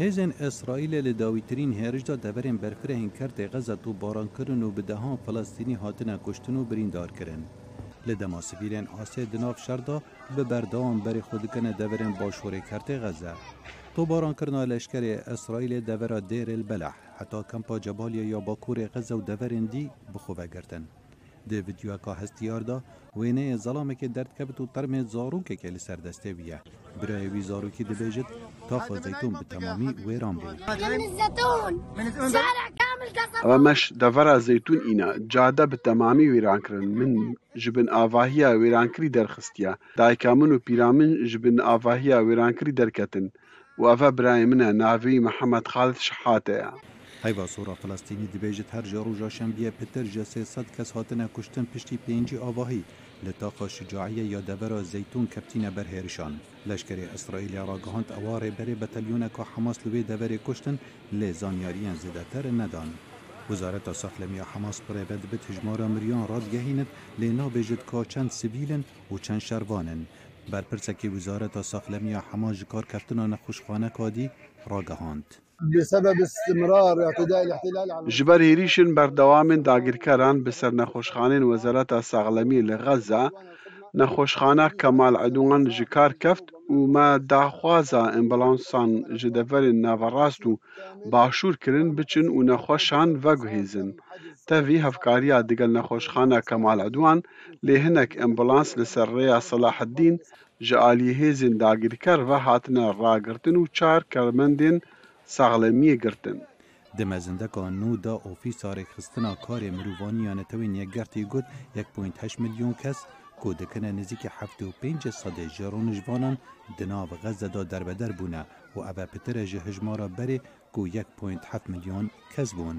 Hêzên Îsraîlê li dawîtirîn hêriş de deverên berfirehên Kertê Xeza topbaran kirin û bi dehan Filistînî hatine kuştin û birîndar kirin. Li dema sivîlên asê di nav şer de bi berdewam berê xwe dikene deverên başûrê Kertê Xeza. Topbarankirina leşkerê Îsraîlê devera Dêr el Beleh heta kempa Cebalya ya bakûrê Xeza û deverên dî bi xwe vegirtin. Di vîdeoya ka hest diyar da, wêneyê zelamekê derdkevit û termê zarokekê li ser destê wî ye. Birayê wî zarokî dibêjit, Taxa Zeytûn bi temamî wêran bû. Ew meş devera Zeytûn îna, cade bi temamî wêran kirin. Min ji bin avahiya wêrankirî derxistiye. Dayika min û pîra min ji bin avahiya wêrankirî derketin. Û ev e birayê min e, navê wî Mihemed Xalid Şehatê ye. Heyva Sora Filistînî dibêjit her ji roja şembiyê pitir ji sê sed kes hatine kuştin piştî pêncî avahî li taxa Şucaîye ya devera Zeytûn keptîne ber hêrişan. Leşkerê Îsraîlê ragihand ewa rêberê betalyoneka Hemas li wê deverê kuştin lê zanyariyên zêdetir nedan. Wizareta Sexlem ya Hemas bi rêved bi dijmara miriyan radigehînit lê nabêjit ka çend sivîl in û çend şervan in. Berpirsekî Wizareta Saxlemî ya Hema ji kar keftina nexweşxane Kadî ragihand. Ji ber hêrîşên berdewamên dagirkeran bi ser nexweşxaneyên Wezareta Saxlemî li Xezza, nexweşxana Kemal Edwan ji kar keft û me daxwaza ambulansan ji deverên naverast û başûr kirin biçin û nexweşan veguhêzin. Tevî hevkariya digel nexweşxana Kemal Edwan lê hinek ambulans li ser rêya Selaheddîn ji aliyê hêzên dagirker ve hatine ragirtin û çar karmendên saxlemiyê girtin. Di mezindeka nû de Ofîsa Rêkxistina Karê Mirovan ya Netewên Yekgertî got yek point heşt milyon kes ku dikine nêzîkî heftê û pênc sedê ji rûniştvanan di nav Xezze de derbeder bûne û ev e pitir e ji hejmara berê ku yek point heft milyon kes bûn.